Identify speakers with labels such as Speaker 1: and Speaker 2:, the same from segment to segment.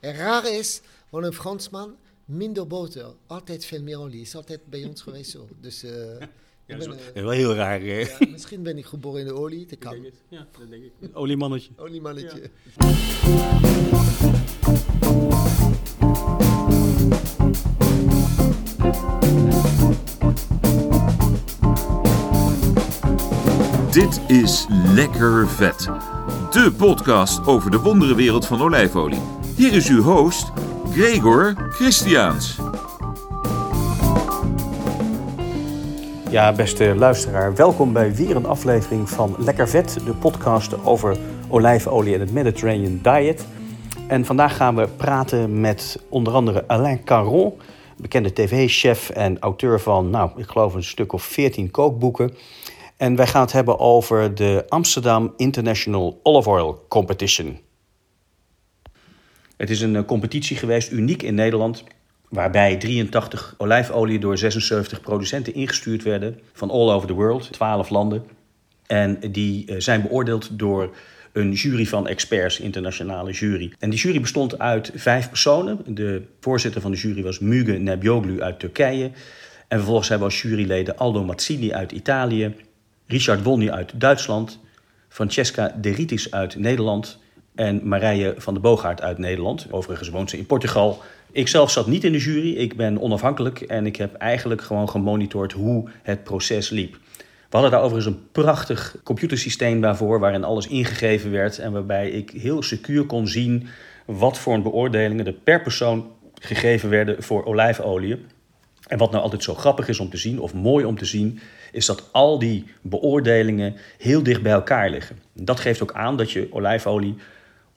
Speaker 1: En raar is, want een Fransman, minder boter, altijd veel meer olie. Is altijd bij ons geweest zo. Dus uh,
Speaker 2: ja, ben, uh, wel heel raar.
Speaker 1: Ja, misschien ben ik geboren in de olie, dat kan.
Speaker 2: Ik ja, dat denk ik. Oliemannetje.
Speaker 1: Oliemannetje. Ja.
Speaker 3: Dit is Lekker Vet. De podcast over de wonderenwereld van olijfolie. Hier is uw host, Gregor Christiaans.
Speaker 2: Ja, beste luisteraar, welkom bij weer een aflevering van Lekker Vet, de podcast over olijfolie en het Mediterranean Diet. En vandaag gaan we praten met onder andere Alain Caron, bekende tv-chef en auteur van, nou, ik geloof een stuk of 14 kookboeken. En wij gaan het hebben over de Amsterdam International Olive Oil Competition. Het is een eh, competitie geweest, uniek in Nederland, waarbij 83 olijfolie door 76 producenten ingestuurd werden van all over the world, 12 landen. En die eh, zijn beoordeeld door een jury van experts, internationale jury. En die jury bestond uit vijf personen. De voorzitter van de jury was Muge Nebioglu uit Turkije. En vervolgens hebben we als juryleden Aldo Mazzini uit Italië, Richard Wolny uit Duitsland, Francesca De Ritis uit Nederland en Marije van der Boogaard uit Nederland. Overigens woont ze in Portugal. Ik zelf zat niet in de jury, ik ben onafhankelijk en ik heb eigenlijk gewoon gemonitord hoe het proces liep. We hadden daar overigens een prachtig computersysteem daarvoor, waarin alles ingegeven werd en waarbij ik heel secuur kon zien wat voor beoordelingen er per persoon gegeven werden voor olijfolie. En wat nou altijd zo grappig is om te zien, of mooi om te zien, is dat al die beoordelingen heel dicht bij elkaar liggen. Dat geeft ook aan dat je olijfolie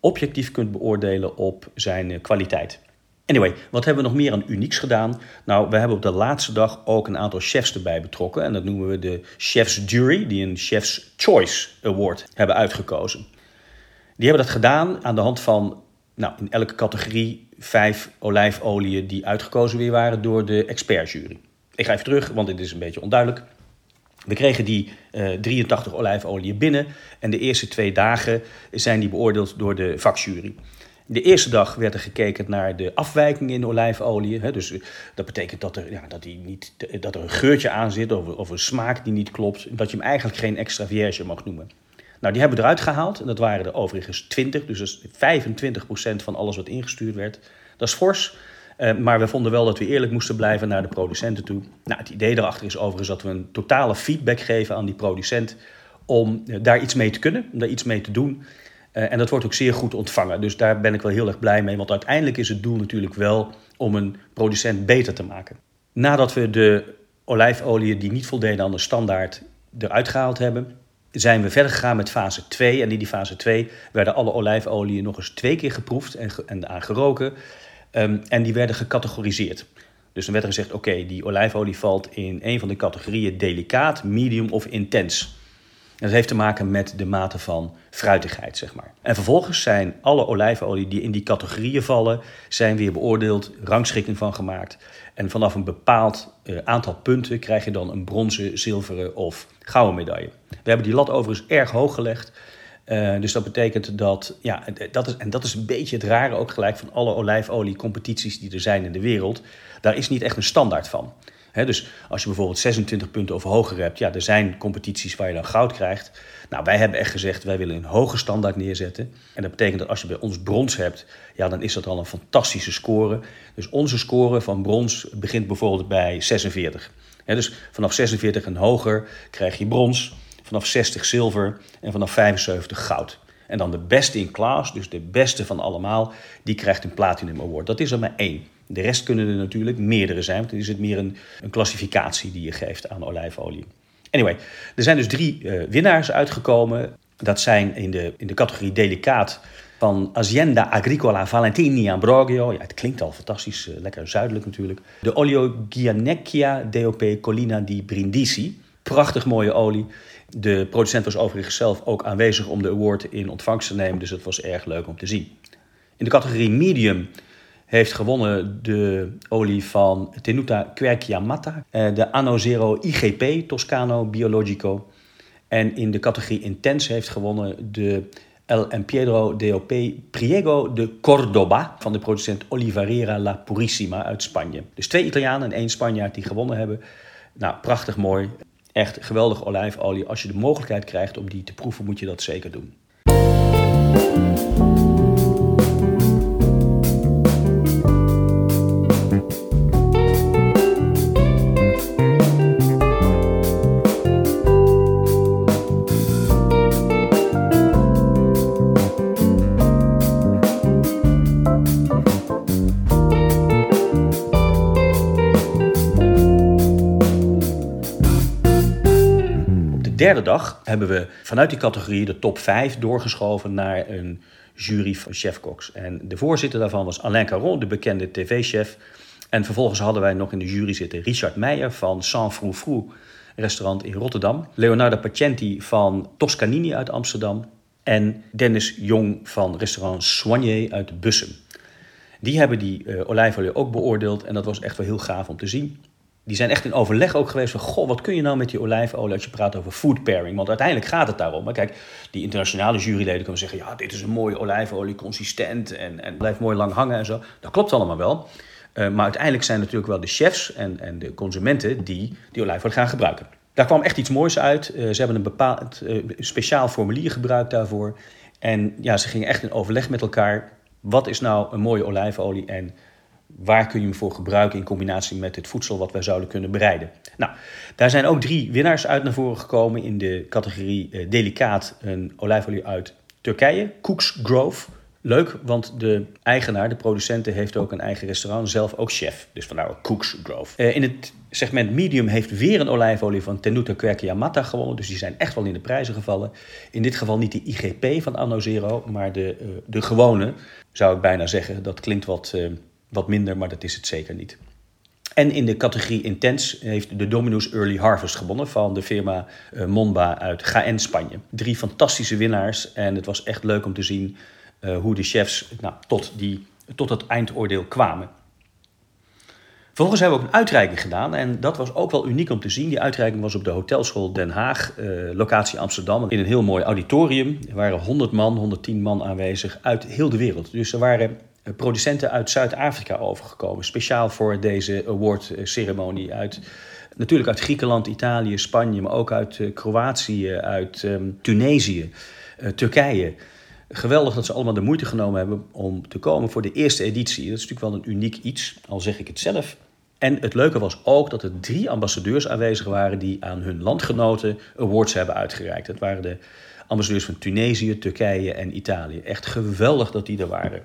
Speaker 2: objectief kunt beoordelen op zijn eh, kwaliteit. Anyway, wat hebben we nog meer aan unieks gedaan? Nou, we hebben op de laatste dag ook een aantal chefs erbij betrokken. En dat noemen we de Chef's Jury, die een Chef's Choice Award hebben uitgekozen. Die hebben dat gedaan aan de hand van, nou, in elke categorie vijf olijfolieën die uitgekozen weer waren door de expertjury. Ik ga even terug, want dit is een beetje onduidelijk. We kregen die uh, 83 olijfolie binnen en de eerste twee dagen zijn die beoordeeld door de vakjury. De eerste dag werd er gekeken naar de afwijkingen in olijfolie. Hè, dus eh, dat betekent dat er, ja, dat, die niet, dat er een geurtje aan zit of, of een smaak die niet klopt. Dat je hem eigenlijk geen extra vierge mag noemen. Nou, die hebben we eruit gehaald. En dat waren er overigens 20, dus dat is 25% van alles wat ingestuurd werd. Dat is fors. Uh, maar we vonden wel dat we eerlijk moesten blijven naar de producenten toe. Nou, het idee erachter is overigens dat we een totale feedback geven aan die producent om uh, daar iets mee te kunnen, om daar iets mee te doen. Uh, en dat wordt ook zeer goed ontvangen. Dus daar ben ik wel heel erg blij mee. Want uiteindelijk is het doel natuurlijk wel om een producent beter te maken. Nadat we de olijfolie die niet voldeden aan de standaard eruit gehaald hebben, zijn we verder gegaan met fase 2. En in die fase 2 werden alle olijfolieën nog eens twee keer geproefd en, en aangeroken. Um, en die werden gecategoriseerd. Dus dan werd er gezegd: oké, die olijfolie valt in een van de categorieën delicaat, medium of intens. En dat heeft te maken met de mate van fruitigheid, zeg maar. En vervolgens zijn alle olijfolie die in die categorieën vallen, zijn weer beoordeeld, rangschikking van gemaakt. En vanaf een bepaald uh, aantal punten krijg je dan een bronzen, zilveren of gouden medaille. We hebben die lat overigens erg hoog gelegd. Uh, dus dat betekent dat, ja, dat is, en dat is een beetje het rare ook gelijk van alle olijfolie-competities die er zijn in de wereld. Daar is niet echt een standaard van. Dus als je bijvoorbeeld 26 punten of hoger hebt, ja, er zijn competities waar je dan goud krijgt. Nou, wij hebben echt gezegd, wij willen een hoge standaard neerzetten. En dat betekent dat als je bij ons brons hebt, ja, dan is dat al een fantastische score. Dus onze score van brons begint bijvoorbeeld bij 46. He, dus vanaf 46 en hoger krijg je brons vanaf 60 zilver en vanaf 75 goud. En dan de beste in class, dus de beste van allemaal, die krijgt een Platinum Award. Dat is er maar één. De rest kunnen er natuurlijk meerdere zijn, want dan is het meer een, een klassificatie die je geeft aan olijfolie. Anyway, er zijn dus drie uh, winnaars uitgekomen. Dat zijn in de, in de categorie delicaat van Azienda Agricola Valentini Ambrogio. Ja, het klinkt al fantastisch, uh, lekker zuidelijk natuurlijk. De Olio Gianecchia DOP Collina di Brindisi. Prachtig mooie olie. De producent was overigens zelf ook aanwezig om de award in ontvangst te nemen, dus het was erg leuk om te zien. In de categorie medium heeft gewonnen de olie van Tenuta Querciamata, eh, de Anno Zero IGP Toscano Biologico. En in de categorie Intense heeft gewonnen de El Empiedro de Priego de Cordoba van de producent Olivarera La Purissima uit Spanje. Dus twee Italianen en één Spanjaard die gewonnen hebben. Nou, prachtig mooi. Echt geweldige olijfolie. Als je de mogelijkheid krijgt om die te proeven, moet je dat zeker doen. Derde dag hebben we vanuit die categorie de top 5 doorgeschoven naar een jury van chefkoks. En de voorzitter daarvan was Alain Caron, de bekende tv-chef. En vervolgens hadden wij nog in de jury zitten Richard Meijer van San Frou Frou restaurant in Rotterdam. Leonardo Pacenti van Toscanini uit Amsterdam. En Dennis Jong van restaurant Soigné uit Bussum. Die hebben die uh, olijfolie ook beoordeeld en dat was echt wel heel gaaf om te zien die zijn echt in overleg ook geweest van... goh, wat kun je nou met die olijfolie als je praat over food pairing? Want uiteindelijk gaat het daarom. Maar kijk, die internationale juryleden kunnen zeggen... ja, dit is een mooie olijfolie, consistent en, en blijft mooi lang hangen en zo. Dat klopt allemaal wel. Uh, maar uiteindelijk zijn natuurlijk wel de chefs en, en de consumenten... die die olijfolie gaan gebruiken. Daar kwam echt iets moois uit. Uh, ze hebben een bepaald uh, speciaal formulier gebruikt daarvoor. En ja, ze gingen echt in overleg met elkaar... wat is nou een mooie olijfolie en waar kun je hem voor gebruiken in combinatie met het voedsel wat wij zouden kunnen bereiden. Nou, daar zijn ook drie winnaars uit naar voren gekomen in de categorie eh, delicaat, een olijfolie uit Turkije, Cooks Grove. Leuk, want de eigenaar, de producenten, heeft ook een eigen restaurant, zelf ook chef. Dus vandaar Cooks Grove. Uh, in het segment medium heeft weer een olijfolie van Tenuta Quercia Yamata gewonnen. Dus die zijn echt wel in de prijzen gevallen. In dit geval niet de IGP van Anno Zero, maar de, uh, de gewone, zou ik bijna zeggen. Dat klinkt wat... Wat minder, maar dat is het zeker niet. En in de categorie Intens heeft de Dominus Early Harvest gewonnen van de firma uh, Monba uit GN Spanje. Drie fantastische winnaars en het was echt leuk om te zien uh, hoe de chefs nou, tot, die, tot het eindoordeel kwamen. Vervolgens hebben we ook een uitreiking gedaan en dat was ook wel uniek om te zien. Die uitreiking was op de Hotelschool Den Haag, uh, locatie Amsterdam, in een heel mooi auditorium. Er waren 100 man, 110 man aanwezig uit heel de wereld. Dus er waren eh, producenten uit Zuid-Afrika overgekomen. Speciaal voor deze awardceremonie. Uit, natuurlijk uit Griekenland, Italië, Spanje, maar ook uit uh, Kroatië, uit um, Tunesië, uh, Turkije. Geweldig dat ze allemaal de moeite genomen hebben om te komen voor de eerste editie. Dat is natuurlijk wel een uniek iets, al zeg ik het zelf. En het leuke was ook dat er drie ambassadeurs aanwezig waren die aan hun landgenoten awards hebben uitgereikt. Dat waren de ambassadeurs van Tunesië, Turkije en Italië. Echt geweldig dat die er waren.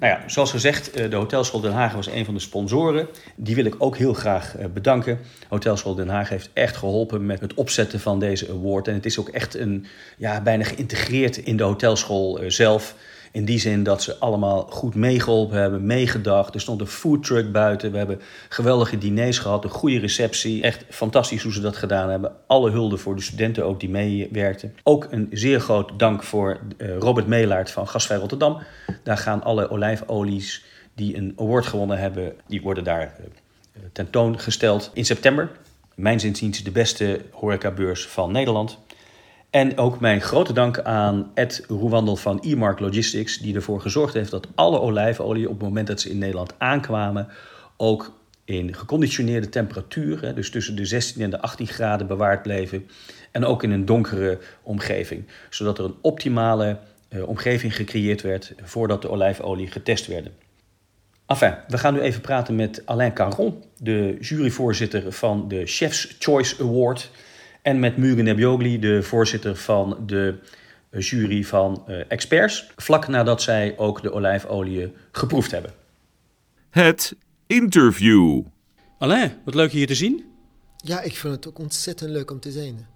Speaker 2: Nou ja, zoals gezegd, eh, de Hotelschool Den Haag was een van de sponsoren. Die wil ik ook heel graag eh, bedanken. Hotelschool Den Haag heeft echt geholpen met het opzetten van deze award. En het is ook echt een, ja, bijna geïntegreerd in de hotelschool eh, zelf. In die zin dat ze allemaal goed meegeholpen hebben, meegedacht. Er stond een foodtruck buiten. We hebben geweldige diners gehad, een goede receptie. Echt fantastisch hoe ze dat gedaan hebben. Alle hulde voor de studenten ook die meewerkten. Ook een zeer groot dank voor uh, Robert Meelaert van Gasvrij Rotterdam. Daar gaan alle olijfolies die een award gewonnen hebben, die worden daar uh, tentoongesteld in september. Mijn zinziens de beste horecabeurs van Nederland. En ook mijn grote dank aan Ed Roewandel van E-Mark Logistics, die ervoor gezorgd heeft dat alle olijfolie op het moment dat ze in Nederland aankwamen, ook in geconditioneerde temperatuur, dus tussen de 16 en de 18 graden bewaard bleven. En ook in een donkere omgeving, zodat er een optimale uh, omgeving gecreëerd werd voordat de olijfolie getest werden. Enfin, we gaan nu even praten met Alain Caron, de juryvoorzitter van de Chef's Choice Award. En met Mugen Nebjogli, de voorzitter van de jury van uh, experts. Vlak nadat zij ook de olijfolie geproefd hebben.
Speaker 3: Het interview.
Speaker 2: Alain, wat leuk je hier te zien.
Speaker 1: Ja, ik vind het ook ontzettend leuk om te zijn.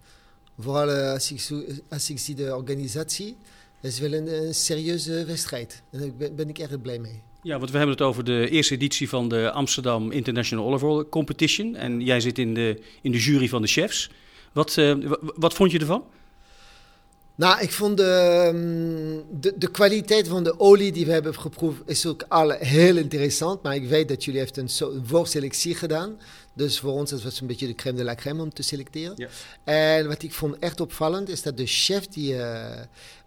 Speaker 1: Vooral uh, als, ik, als ik zie de organisatie. Het is wel een, een serieuze wedstrijd. En daar ben, ben ik erg blij mee.
Speaker 2: Ja, want we hebben het over de eerste editie van de Amsterdam International Olive Oil Competition. En jij zit in de, in de jury van de chefs. Wat, uh, wat vond je ervan?
Speaker 1: Nou, ik vond de, ehm, de, de, kwaliteit van de olie die we hebben geproefd is ook al heel interessant. Maar ik weet dat jullie heeft een, voorselectie gedaan. Dus voor ons was het een beetje de crème de la crème om te selecteren.
Speaker 4: Ja.
Speaker 1: En wat ik vond echt opvallend is dat de chef die... Uh,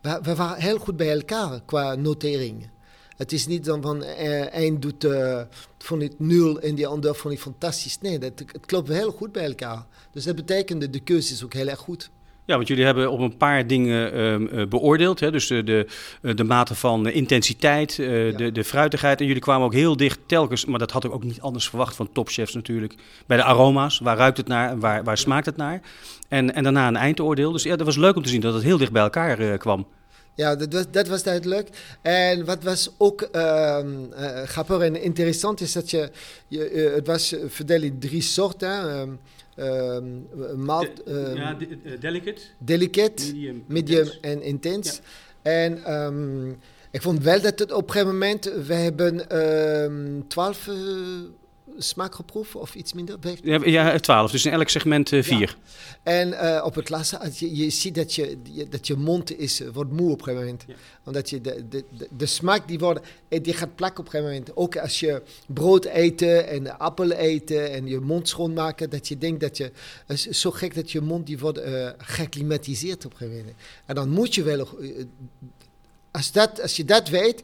Speaker 1: we, we, waren heel goed bij elkaar qua notering. Het is niet dan van uh, één doet uh, vond ik nul en die ander vond ik fantastisch. Nee, dat, het klopt heel goed bij elkaar. Dus dat betekende de keuze is ook heel erg goed.
Speaker 4: Ja, want jullie hebben op een paar dingen uh, beoordeeld. Hè? Dus de, de, de mate van intensiteit, uh, ja. de, de fruitigheid. En jullie kwamen ook heel dicht telkens, maar dat had ik ook niet anders verwacht van topchefs natuurlijk. Bij de aroma's, waar ruikt het naar en waar, waar smaakt het naar? En, en daarna een eindoordeel. Dus ja, dat was leuk om te zien dat het heel dicht bij elkaar kwam.
Speaker 1: Ja, dat was, dat was duidelijk. En wat was ook uh, uh, grappig en interessant is dat je, je uh, het was verdeeld in drie soorten. Um, um, malt,
Speaker 4: um, ja, de, delicate.
Speaker 1: Delicate, medium, medium en intens. Ja. En ik vond wel dat het op een gegeven moment, we hebben twaalf smaak geproefd of iets minder?
Speaker 4: Ja, ja, 12, dus in elk segment uh, vier.
Speaker 1: Ja. En uh, op het laatste, je, je ziet dat je, dat je mond is, wordt moe op een gegeven moment. Ja. Omdat je de, de, de, de, smaak die, wordt, die gaat plakken op een gegeven moment. Ook als je brood eten en appel eten en je mond schoonmaken, dat je denkt dat je, is zo gek dat je mond die wordt uh, geklimatiseerd op een gegeven moment. En dan moet je wel, als, dat, als je dat weet,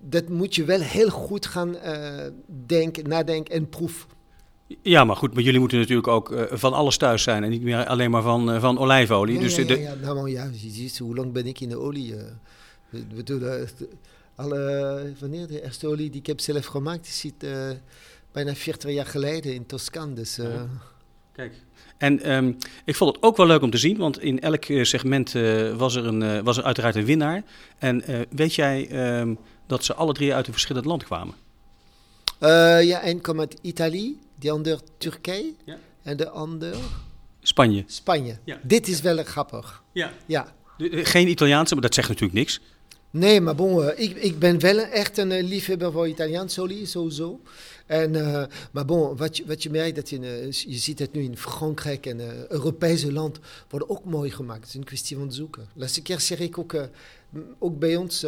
Speaker 1: dat moet je wel heel goed gaan uh, denken, nadenken en proeven.
Speaker 4: Ja, maar goed, maar jullie moeten natuurlijk ook uh, van alles thuis zijn en niet meer alleen maar van, uh, van olijfolie.
Speaker 1: Ja,
Speaker 4: dus
Speaker 1: ja,
Speaker 4: de...
Speaker 1: ja, nou, ja, je ziet hoe lang ben ik in de olie. Uh, bedoel, alle, wanneer de eerste olie die ik heb zelf gemaakt, zit bijna 40 jaar geleden in Toscane. Dus,
Speaker 4: ja. Kijk. En um, ik vond het ook wel leuk om te zien, want in elk segment was, er een, was er uiteraard een winnaar. En weet jij um, dat ze alle drie uit een verschillend land kwamen?
Speaker 1: Uh, ja, één kwam uit Italië, de ander Turkije ja. en de ander...
Speaker 4: Spanje.
Speaker 1: Spanje. Ja. Dit is wel grappig.
Speaker 4: Ja.
Speaker 1: ja.
Speaker 4: Geen Italiaanse, maar dat zegt natuurlijk niks.
Speaker 1: Nee, maar bon, uh, ik, ik ben wel echt een uh, liefhebber voor Italiaans olie, sowieso. En, uh, maar bon, wat je, wat je merkt, dat je, je ziet het nu in Frankrijk en Europese land, worden ook mooi gemaakt. Het is een kwestie van zoeken. Laatste keer zeg ik ook, ook bij ons,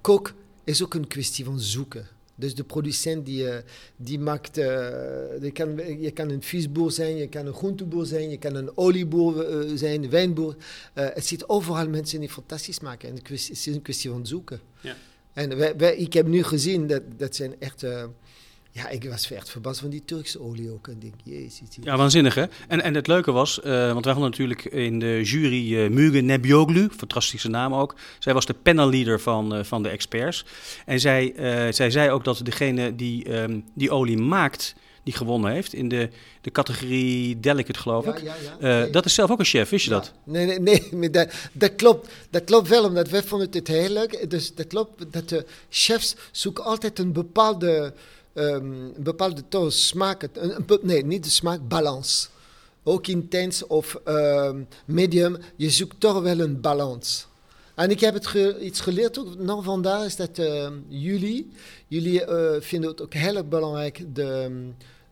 Speaker 1: kok is ook een kwestie van zoeken. Dus de producent die, uh, die maakt, uh, die kan, je kan een visboer zijn, je kan een groenteboer zijn, je kan een olieboer uh, zijn, een wijnboer. het zit overal mensen die fantastisch maken. En het is een kwestie van zoeken.
Speaker 4: Ja.
Speaker 1: En wij, wij, ik heb nu gezien dat dat zijn echt ja, ik was echt verbaasd van die Turkse olie ook. En denk, jezus.
Speaker 4: Ja, waanzinnig hè? En, en het leuke was, uh, want wij hadden natuurlijk in de jury uh, Muge Nebioglu, fantastische naam ook. Zij was de panelleader van, uh, van de experts. En zij, zij zei ook dat degene die um, die olie maakt, die gewonnen heeft in de, de categorie delicate, geloof
Speaker 1: ja,
Speaker 4: ik.
Speaker 1: Ja, ja.
Speaker 4: nee. Dat is zelf ook een chef, wist je dat?
Speaker 1: Nee, nee, nee, nee dat, dat, klopt. Dat klopt wel, omdat wij vonden het heel leuk. Dus dat klopt, dat de chefs zoeken altijd een bepaalde... Um, een bepaalde toon smaak, een, een, nee, niet de smaak, balans. Ook intens of um, medium, je zoekt toch wel een balans. En ik heb het ge, iets geleerd ook nog vandaag, is dat uh, jullie, jullie uh, vinden het ook heel erg belangrijk, de,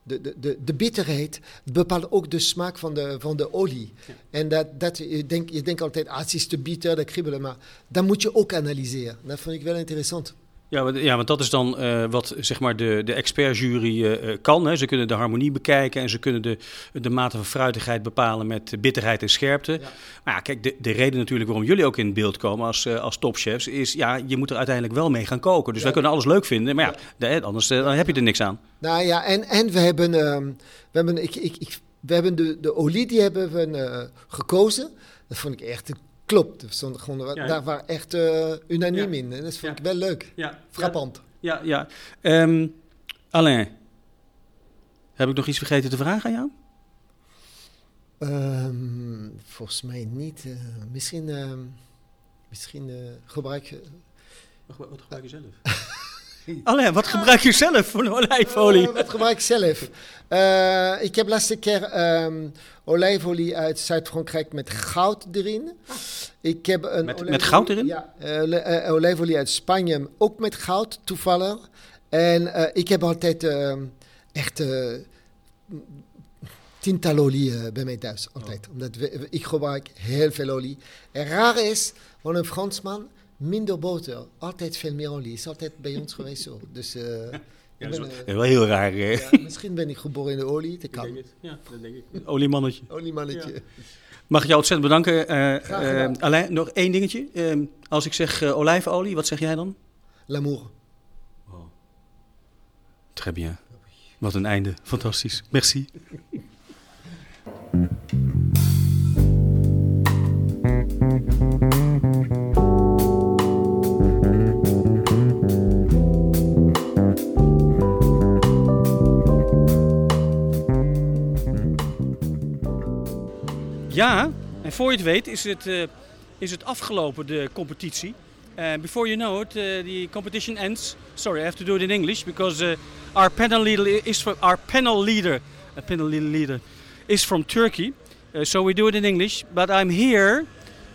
Speaker 1: de, de, de, de bitterheid bepaalt ook de smaak van de, van de olie. Ja. En dat, dat, je, denkt, je denkt altijd, ah, het is te bitter, dat kribbelen, maar dat moet je ook analyseren. Dat vond ik wel interessant.
Speaker 4: Ja, want, ja, want dat is dan uh, wat zeg maar de, de expertjury uh, kan. Hè. Ze kunnen de harmonie bekijken en ze kunnen de, de mate van fruitigheid bepalen met bitterheid en scherpte. Ja. Maar ja, kijk, de, de reden natuurlijk waarom jullie ook in beeld komen als, uh, als topchefs is, ja, je moet er uiteindelijk wel mee gaan koken. Dus ja. wij kunnen alles leuk vinden, maar ja, de, anders dan heb je er niks aan.
Speaker 1: Nou ja, en, en we hebben, um, we hebben, ik, ik, ik, we hebben de, de olie die hebben we gekozen. Dat vond ik echt Klopt, gewoon, ja, daar waren echt uh, unaniem ja. in. En dat vond ik wel leuk.
Speaker 4: Ja.
Speaker 1: Frappant.
Speaker 4: Ja, ja. Um, Alain, heb ik nog iets vergeten te vragen aan jou?
Speaker 1: Um, volgens mij niet. Uh, misschien uh, misschien uh, gebruik...
Speaker 4: Wat, wat gebruik je zelf? Alain, wat gebruik je zelf voor olijfolie?
Speaker 1: Uh, wat gebruik ik zelf? Uh, ik heb laatste keer um, olijfolie uit Zuid-Frankrijk met goud erin. Ik heb een
Speaker 4: met, met goud erin?
Speaker 1: Ja, uh, olijfolie uit Spanje, ook met goud, toevallig. En ik heb altijd echt tiental olie uh, bij mij thuis, altijd. Omdat we, ik gebruik heel veel olie. En raar is, van een Fransman, minder boter, altijd veel meer olie. Is altijd bij ons geweest zo. Dus... Uh,
Speaker 4: ja, ben, uh, wel heel raar.
Speaker 1: Ja, misschien ben ik geboren in de olie, dat kan.
Speaker 4: Ja, dat denk ik. Oliemannetje.
Speaker 1: Oliemannetje. Ja.
Speaker 4: Mag ik jou ontzettend bedanken. Uh, Alain, nog één dingetje. Ehm, als ik zeg olijfolie, wat zeg jij dan?
Speaker 1: L'amour.
Speaker 4: Oh. Très bien. Wat een einde. Fantastisch. Merci. Ja, en voor je het weet is het, uh, is het afgelopen, de competitie. Uh, before you know it, uh, the competition ends. Sorry, I have to do it in English because our panel leader is from our panel leader. A panel leader is from Turkey, so we do it in English. But I'm here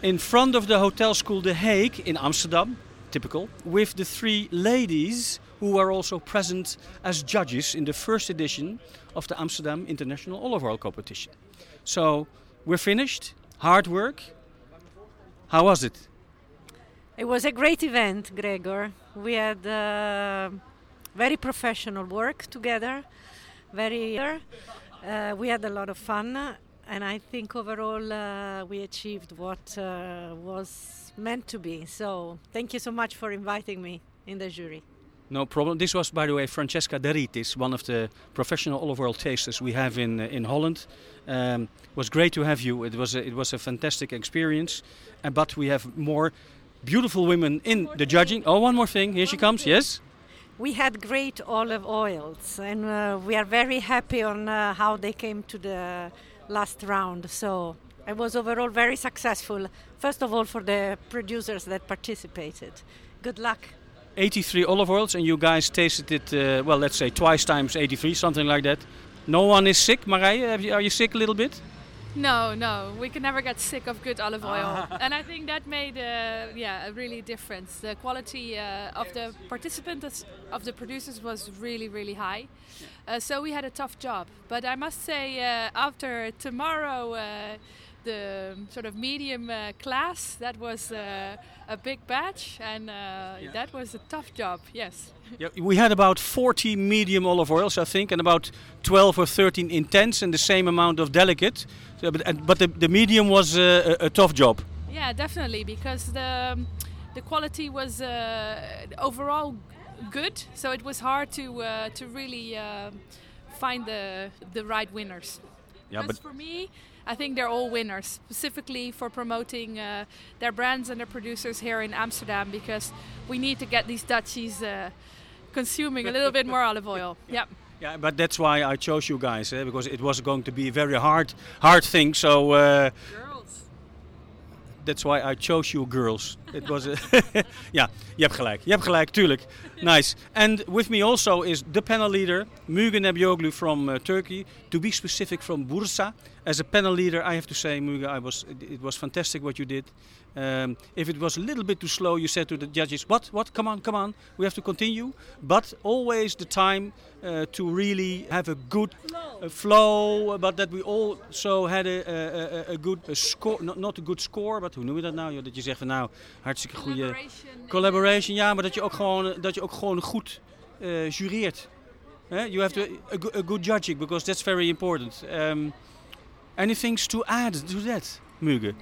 Speaker 4: in front of the hotel school The Hague in Amsterdam, typical, with the three ladies who are also present as judges in the first edition of the Amsterdam International Olive Oil Competition. So we're finished. Hard work. How was it?
Speaker 5: It was a great event, Gregor. We had uh, very professional work together. Very, uh, we had a lot of fun, and I think overall uh, we achieved what uh, was meant to be. So, thank you so much for inviting me in the jury.
Speaker 4: No problem. This was, by the way, Francesca Deritis, one of the professional olive oil tasters we have in uh, in Holland. Um, it was great to have you. It was a, it was a fantastic experience, uh, but we have more beautiful women in the judging. Oh, one more thing. Here she comes. Yes.
Speaker 5: We had great olive oils, and uh, we are very happy on uh, how they came to the last round. So it was overall very successful. First of all, for the producers that participated. Good luck.
Speaker 4: 83 olive oils, and you guys tasted it. Uh, well, let's say twice times 83, something like that. No one is sick, Marije. Are you sick a little bit?
Speaker 6: No, no, we can never get sick of good olive oil, and I think that made uh, yeah a really difference. The quality uh, of the participants of the producers was really really high, uh, so we had a tough job. But I must say, uh, after tomorrow, uh, the sort of medium uh, class that was a big batch, and yeah. that was a tough job. Yes.
Speaker 4: Yeah, we had about 40 medium olive oils, I think, and about 12 or 13 intense, and the same amount of delicate. So, but, but the, the medium was uh, a, a, tough job.
Speaker 6: Yeah, definitely, because the the quality was uh, overall good. So it was hard to uh, to really uh, find the the right winners. Yeah, but for me, I think they're all winners, specifically for promoting uh, their brands and their producers here in Amsterdam, because we need to get these Dutchies uh, consuming a little bit more olive oil. Yep.
Speaker 4: Yeah, but that's why I chose you guys, eh? because it was going to be a very hard, hard thing. So. Uh,
Speaker 6: girls.
Speaker 4: That's why I chose you girls. It was a ja, je hebt gelijk. Je hebt gelijk, tuurlijk. Nice. And with me also is the panel leader, Mugen Nebioglu from uh, Turkey. To be specific, from Bursa. As a panel leader, I have to say, Mugen, I was it, it was fantastic what you did. Um, if it was a little bit too slow, you said to the judges, "What? What? Come on, come on! We have to continue." But always the time uh, to really have a good uh, flow, but that we also had a, a, a good a score, not, not a good score, but hoe noem je dat nou? Dat je zegt van nou, hartstikke goede
Speaker 6: collaboration.
Speaker 4: collaboration. Ja, maar dat je ook gewoon, dat je ook gewoon goed uh, jureert. Eh? You have to a, a, good judging because that's very important. Um, anything to add to that, Muge?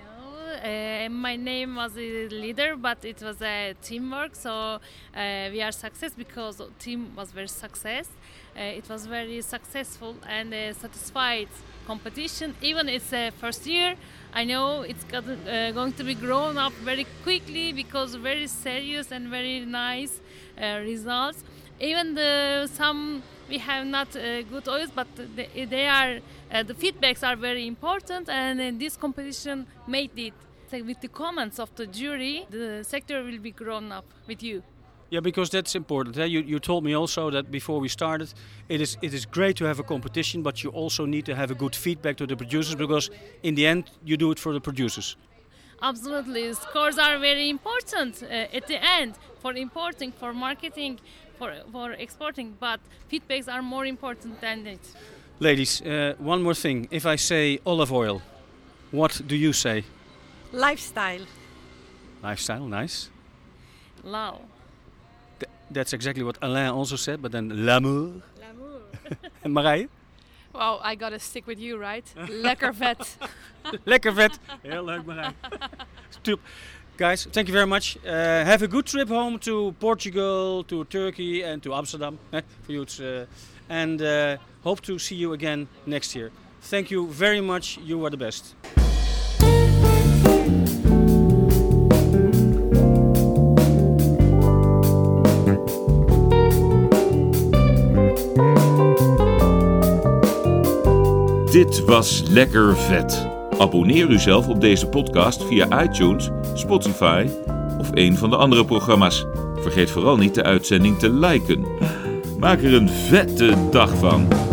Speaker 7: Uh, my name was a leader, but it was a teamwork. So uh, we are success because team was very success. Uh, it was very successful and satisfied competition. Even it's a first year, I know it's got, going to be grown up very quickly because very serious and very nice results. Even the some we have not uh, good oils, but they, they are uh, the feedbacks are very important, and this competition made it with the comments of the jury, the sector will be grown up with you.
Speaker 4: Yeah, because that's important. Eh? You, you told me also that before we started, it is it is great to have a competition, but you also need to have a good feedback to the producers because in the end you do it for the producers.
Speaker 7: Absolutely, scores are very important uh, at the end for importing, for marketing, for for exporting. But feedbacks are more important than it.
Speaker 4: Ladies, uh, one more thing. If I say olive oil, what do you say?
Speaker 5: Lifestyle.
Speaker 4: Lifestyle, nice.
Speaker 7: Love.
Speaker 4: Th- that's exactly what Alain also said, but then l'amour.
Speaker 7: L'amour.
Speaker 4: En Marije?
Speaker 6: Well, I gotta stick with you, right? Lekker vet.
Speaker 4: Lekker vet. Heel leuk, Marije. Top. Guys, thank you very much. Uh, have a good trip home to Portugal, to Turkey, and to Amsterdam. eh, for you, uh, and uh, hope to see you again next year. Thank you very much. You are the best.
Speaker 3: Dit was Lekker Vet. Abonneer u zelf op deze podcast via iTunes, Spotify of een van de andere programma's. Vergeet vooral niet de uitzending te liken. Maak er een vette dag van.